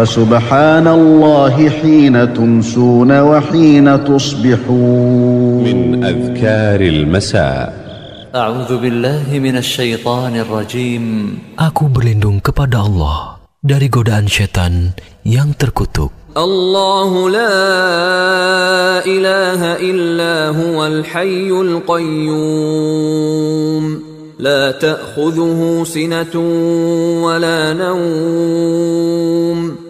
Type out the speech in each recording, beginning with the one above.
فسبحان الله حين تمسون وحين تصبحون. من أذكار المساء. أعوذ بالله من الشيطان الرجيم. Aku berlindung kepada Allah dari godaan setan yang terkutuk. الله لا إله إلا هو الحي القيوم لا تأخذه سنة ولا نوم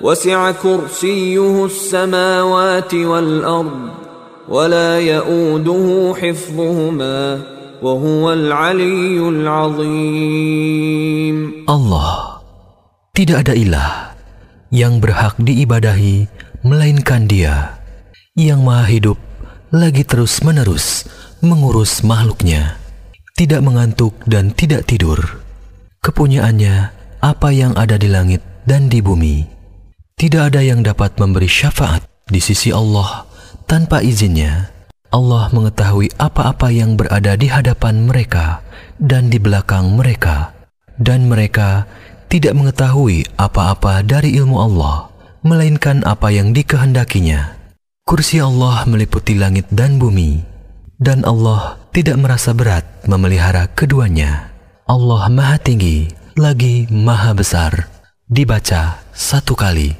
وسع كرسيه السماوات والأرض ولا يؤوده حفظهما وهو العلي العظيم. الله tidak ada ilah yang berhak diibadahi melainkan dia yang maha hidup lagi terus menerus mengurus makhluknya tidak mengantuk dan tidak tidur. Kepunyaannya apa yang ada di langit dan di bumi. Tidak ada yang dapat memberi syafaat di sisi Allah tanpa izinnya. Allah mengetahui apa-apa yang berada di hadapan mereka dan di belakang mereka, dan mereka tidak mengetahui apa-apa dari ilmu Allah, melainkan apa yang dikehendakinya. Kursi Allah meliputi langit dan bumi, dan Allah tidak merasa berat memelihara keduanya. Allah Maha Tinggi lagi Maha Besar. Dibaca satu kali.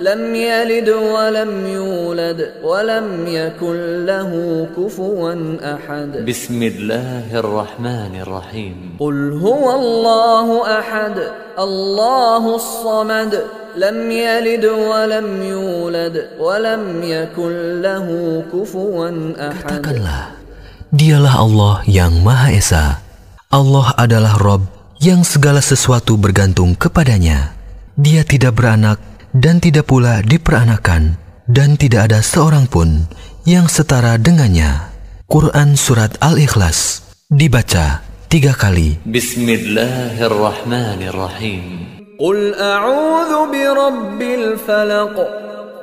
لم يلد ولم يولد ولم يكن له كفوا أحد. بسم الله الرحمن الرحيم. قل هو الله أحد الله الصمد. لم يلد ولم يولد ولم يكن له كفوا احد Katakanlah Dialah Allah yang Maha Esa. Allah adalah Rob yang segala sesuatu bergantung kepadanya. Dia tidak beranak dan tidak pula diperanakan dan tidak ada seorang pun yang setara dengannya. Quran Surat Al-Ikhlas dibaca tiga kali. Bismillahirrahmanirrahim. Qul a'udhu birabbil falaq.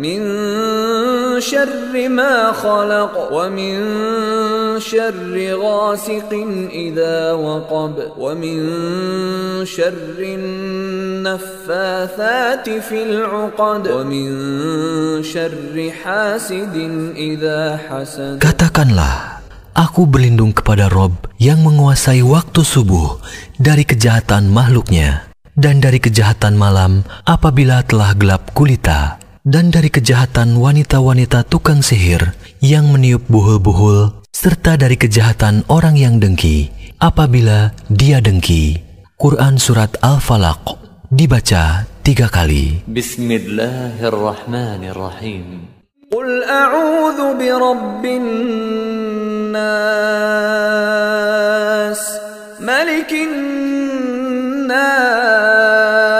من شر ما خلق ومن شر غاسق إذا وقب ومن شر النفاثات في العقد ومن شر حاسد إذا حسد Katakanlah, aku berlindung kepada Rob yang menguasai waktu subuh dari kejahatan makhluknya dan dari kejahatan malam apabila telah gelap kulita dan dari kejahatan wanita-wanita tukang sihir yang meniup buhul-buhul, serta dari kejahatan orang yang dengki apabila dia dengki. Quran Surat Al-Falaq dibaca tiga kali. Bismillahirrahmanirrahim. Qul a'udhu birabbin nas, malikin nas,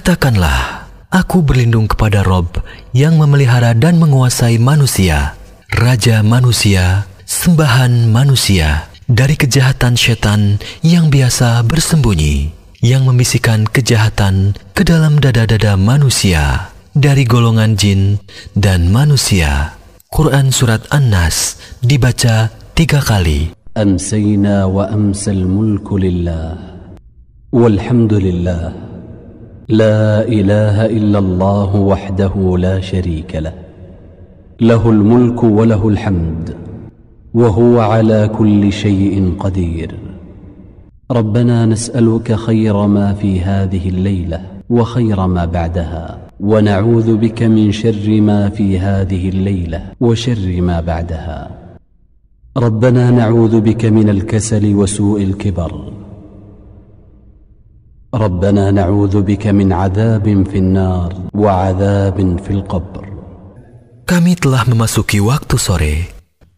Katakanlah, aku berlindung kepada Rob yang memelihara dan menguasai manusia, Raja manusia, sembahan manusia, dari kejahatan setan yang biasa bersembunyi, yang membisikkan kejahatan ke dalam dada-dada manusia, dari golongan jin dan manusia. Quran Surat An-Nas dibaca tiga kali. أمسينا وأمسى الملك لله والحمد لله لا إله إلا الله وحده لا شريك له. له الملك وله الحمد وهو على كل شيء قدير. ربنا نسألك خير ما في هذه الليلة وخير ما بعدها ونعوذ بك من شر ما في هذه الليلة وشر ما بعدها. ربنا نعوذ بك من الكسل وسوء الكبر ربنا نعوذ بك من عذاب في النار وعذاب في القبر Kami telah memasuki waktu sore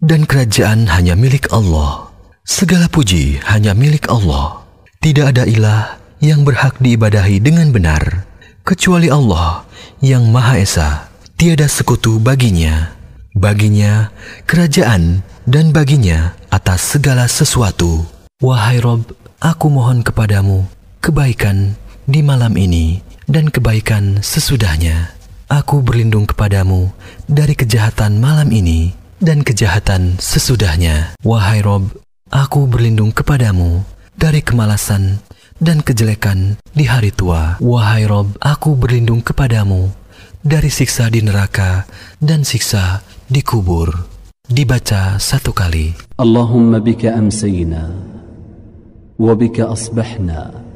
dan kerajaan hanya milik Allah. Segala puji hanya milik Allah. Tidak ada ilah yang berhak diibadahi dengan benar kecuali Allah yang Maha Esa. Tiada sekutu baginya. Baginya kerajaan dan baginya atas segala sesuatu. Wahai Rob, aku mohon kepadamu kebaikan di malam ini dan kebaikan sesudahnya. Aku berlindung kepadamu dari kejahatan malam ini dan kejahatan sesudahnya. Wahai Rob, aku berlindung kepadamu dari kemalasan dan kejelekan di hari tua. Wahai Rob, aku berlindung kepadamu dari siksa di neraka dan siksa di kubur. Dibaca satu kali. Allahumma bika amsayna wa bika asbahna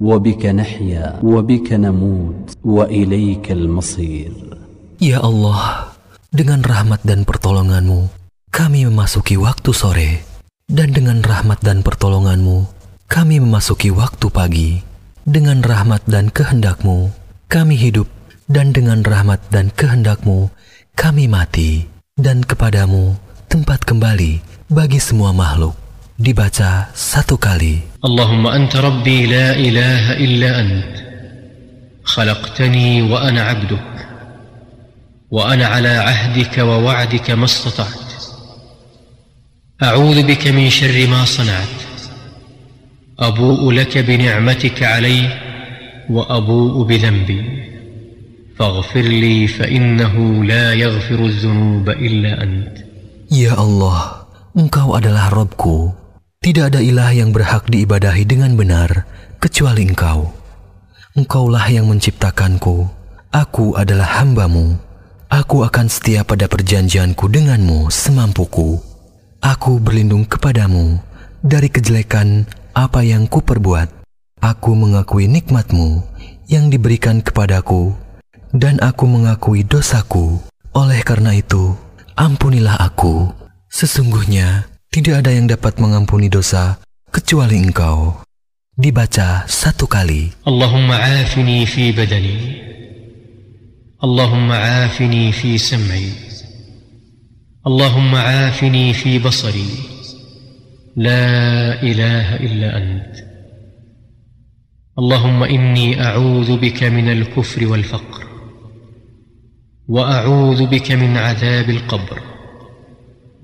وبك نحيا وبك نموت وإليك المصير. Ya يا الله dengan rahmat dan pertolonganmu kami memasuki waktu sore. Dan dengan rahmat dan pertolonganmu kami memasuki waktu pagi. Dengan rahmat dan kehendakmu kami hidup. Dan dengan rahmat dan kehendakmu kami mati. Dan kepadamu tempat kembali bagi semua makhluk. Dibaca satu kali. اللهم انت ربي لا اله الا انت خلقتني وأنا عبدك وأنا على عهدك ووعدك ما استطعت اعوذ بك من شر ما صنعت ابوء لك بنعمتك علي وابوء بذنبي فاغفر لي فانه لا يغفر الذنوب الا انت Ya Allah, Engkau adalah Robku. Tidak ada ilah yang berhak diibadahi dengan benar kecuali Engkau. Engkaulah yang menciptakanku. Aku adalah hambamu. aku akan setia pada perjanjianku denganmu semampuku. Aku berlindung kepadamu dari kejelekan apa yang kuperbuat. Aku mengakui nikmatmu yang diberikan kepadaku dan aku mengakui dosaku. Oleh karena itu, ampunilah aku. Sesungguhnya tidak ada yang dapat mengampuni dosa kecuali engkau. Dibaca satu kali. Allahumma afini fi badani. Allahumma afini fi sam'i. Allahumma afini fi basari. لا إله إلا أنت. اللهم إني أعوذ بك من الكفر والفقر. وأعوذ بك من عذاب القبر.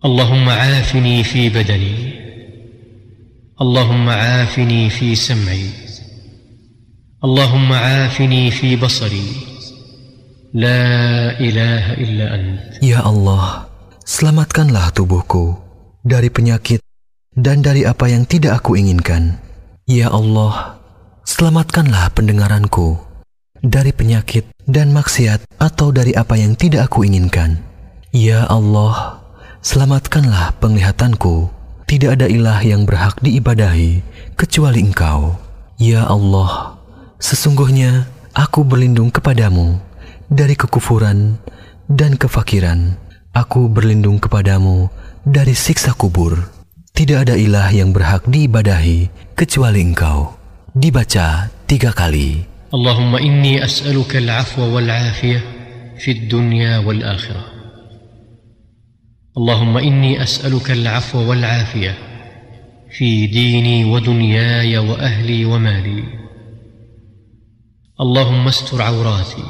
اللهم عافني في بدني اللهم عافني في سمعي اللهم عافني في بصري لا إله إلا أنت يا الله selamatkanlah tubuhku dari penyakit dan dari apa yang tidak aku inginkan. Ya Allah, selamatkanlah pendengaranku dari penyakit dan maksiat atau dari apa yang tidak aku inginkan. Ya Allah, Selamatkanlah penglihatanku, tidak ada ilah yang berhak diibadahi kecuali Engkau. Ya Allah, sesungguhnya aku berlindung kepadamu dari kekufuran dan kefakiran. Aku berlindung kepadamu dari siksa kubur. Tidak ada ilah yang berhak diibadahi kecuali Engkau. Dibaca tiga kali. Allahumma inni as'aluka al-afwa wal-afiyah fid dunya wal-akhirah. اللهم إني أسألك العفو والعافية في ديني ودنياي وأهلي ومالي. اللهم استر عوراتي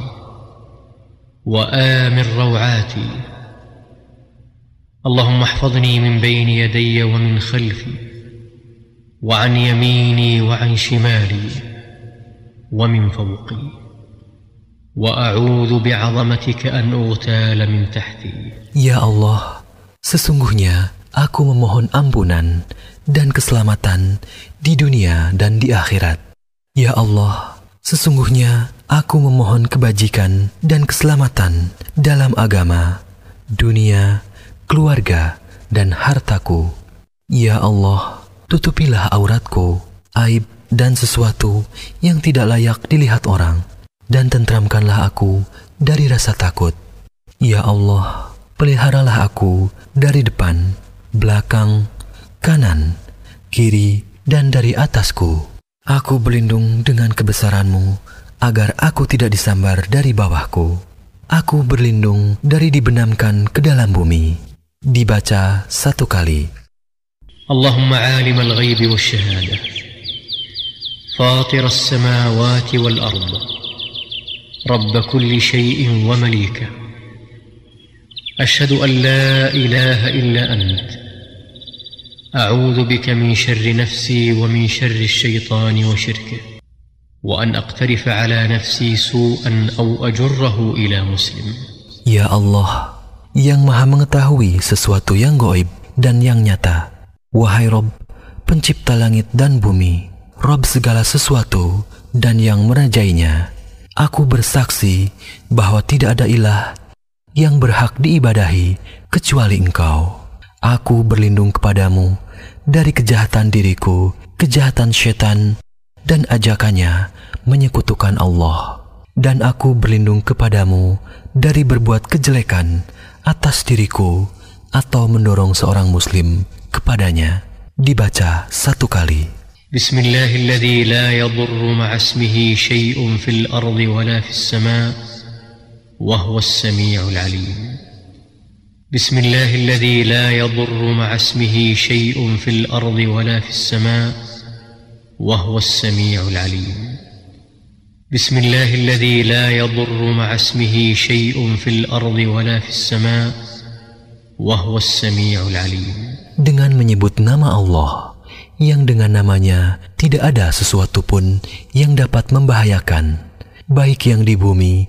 وآمن روعاتي. اللهم احفظني من بين يدي ومن خلفي وعن يميني وعن شمالي ومن فوقي. وأعوذ بعظمتك أن أغتال من تحتي. Ya Allah, sesungguhnya aku memohon ampunan dan keselamatan di dunia dan di akhirat. Ya Allah, sesungguhnya aku memohon kebajikan dan keselamatan dalam agama, dunia, keluarga, dan hartaku. Ya Allah, tutupilah auratku, aib, dan sesuatu yang tidak layak dilihat orang, dan tentramkanlah aku dari rasa takut. Ya Allah, peliharalah aku dari depan, belakang, kanan, kiri, dan dari atasku. Aku berlindung dengan kebesaranmu, agar aku tidak disambar dari bawahku. Aku berlindung dari dibenamkan ke dalam bumi. Dibaca satu kali. Allahumma alim al-ghaibi wa shahada. Fatir as-samawati wal-ard Rabb kulli shay'in wa malikah أشهد أن لا إله إلا أنت. أعوذ بك من شر نفسي ومن شر الشيطان وشركه وأن أقترف على نفسي سوءا أو أجره إلى مسلم. يا الله yang maha mengetahui sesuatu yang goib dan yang nyata. Wahai Rob, pencipta langit dan bumi, Rob segala sesuatu dan yang merajainya, aku bersaksi bahwa tidak ada ilah yang berhak diibadahi kecuali engkau. Aku berlindung kepadamu dari kejahatan diriku, kejahatan setan, dan ajakannya menyekutukan Allah. Dan aku berlindung kepadamu dari berbuat kejelekan atas diriku atau mendorong seorang muslim kepadanya. Dibaca satu kali. Bismillahirrahmanirrahim. وهو السميع العليم. بسم الله الذي لا يضر مع اسمه شيء في الأرض ولا في السماء وهو السميع العليم. بسم الله الذي لا يضر مع اسمه شيء في الأرض ولا في السماء وهو السميع العليم. Dengan menyebut nama Allah yang dengan namanya tidak ada sesuatu pun yang dapat membahayakan baik yang di bumi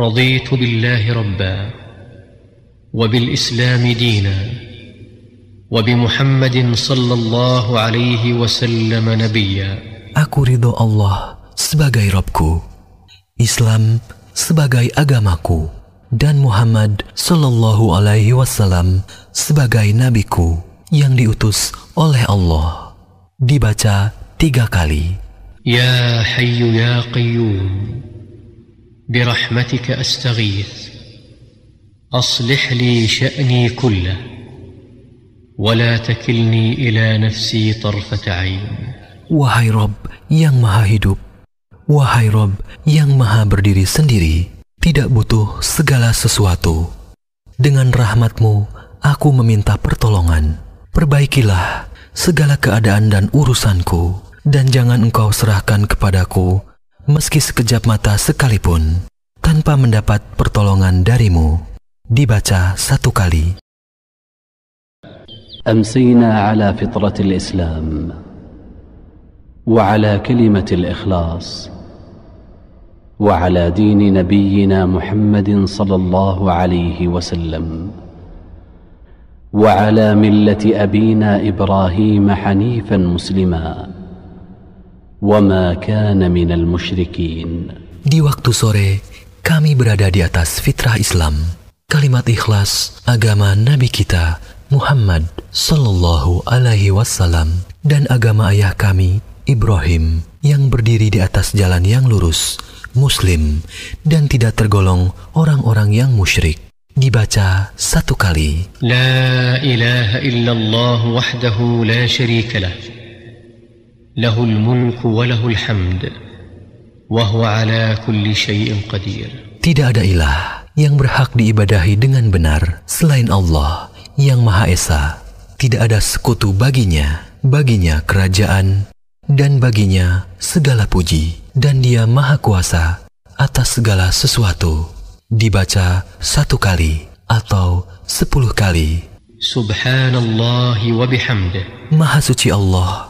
رضيت بالله ربا وبالاسلام دينا وبمحمد صلى الله عليه وسلم نبيا Aku ridho Allah sebagai Robku, Islam sebagai agamaku, dan Muhammad Shallallahu Alaihi Wasallam sebagai nabiku yang diutus oleh Allah. Dibaca tiga kali. Ya Hayyu Ya Qayyum برحمتك أستغيث أصلح لي شأني كله ولا تكلني إلى نفسي طرفة عين Wahai Rob yang maha hidup, wahai Rob yang maha berdiri sendiri, tidak butuh segala sesuatu. Dengan rahmatmu, aku meminta pertolongan. Perbaikilah segala keadaan dan urusanku, dan jangan engkau serahkan kepadaku meski sekejap mata sekalipun, tanpa mendapat pertolongan darimu. Dibaca satu kali. أمسينا على فطرة الإسلام وعلى كلمة الإخلاص وعلى دين نبينا محمد صلى الله عليه وسلم وعلى ملة أبينا إبراهيم حنيفا مسلما di waktu sore, kami berada di atas fitrah Islam, kalimat ikhlas agama Nabi kita Muhammad Sallallahu Alaihi Wasallam dan agama ayah kami Ibrahim yang berdiri di atas jalan yang lurus, Muslim, dan tidak tergolong orang-orang yang musyrik. Dibaca satu kali. La ilaha illallah wahdahu la syarikalah. له الملك وله الحمد وهو على كل شيء قدير Tidak ada ilah yang berhak diibadahi dengan benar selain Allah yang Maha Esa. Tidak ada sekutu baginya, baginya kerajaan, dan baginya segala puji, dan dia maha kuasa atas segala sesuatu. Dibaca satu kali atau sepuluh kali. Subhanallah wa bihamdih. Maha suci Allah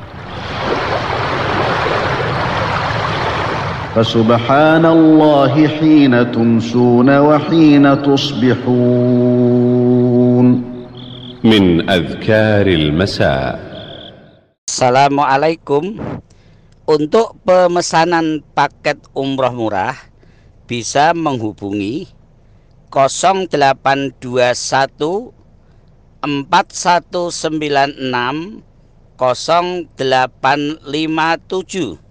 فسبحان الله حين تمسون وحين تصبحون من أذكار المساء السلام عليكم Untuk pemesanan paket umroh murah bisa menghubungi 0821 4196 0857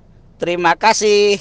Terima kasih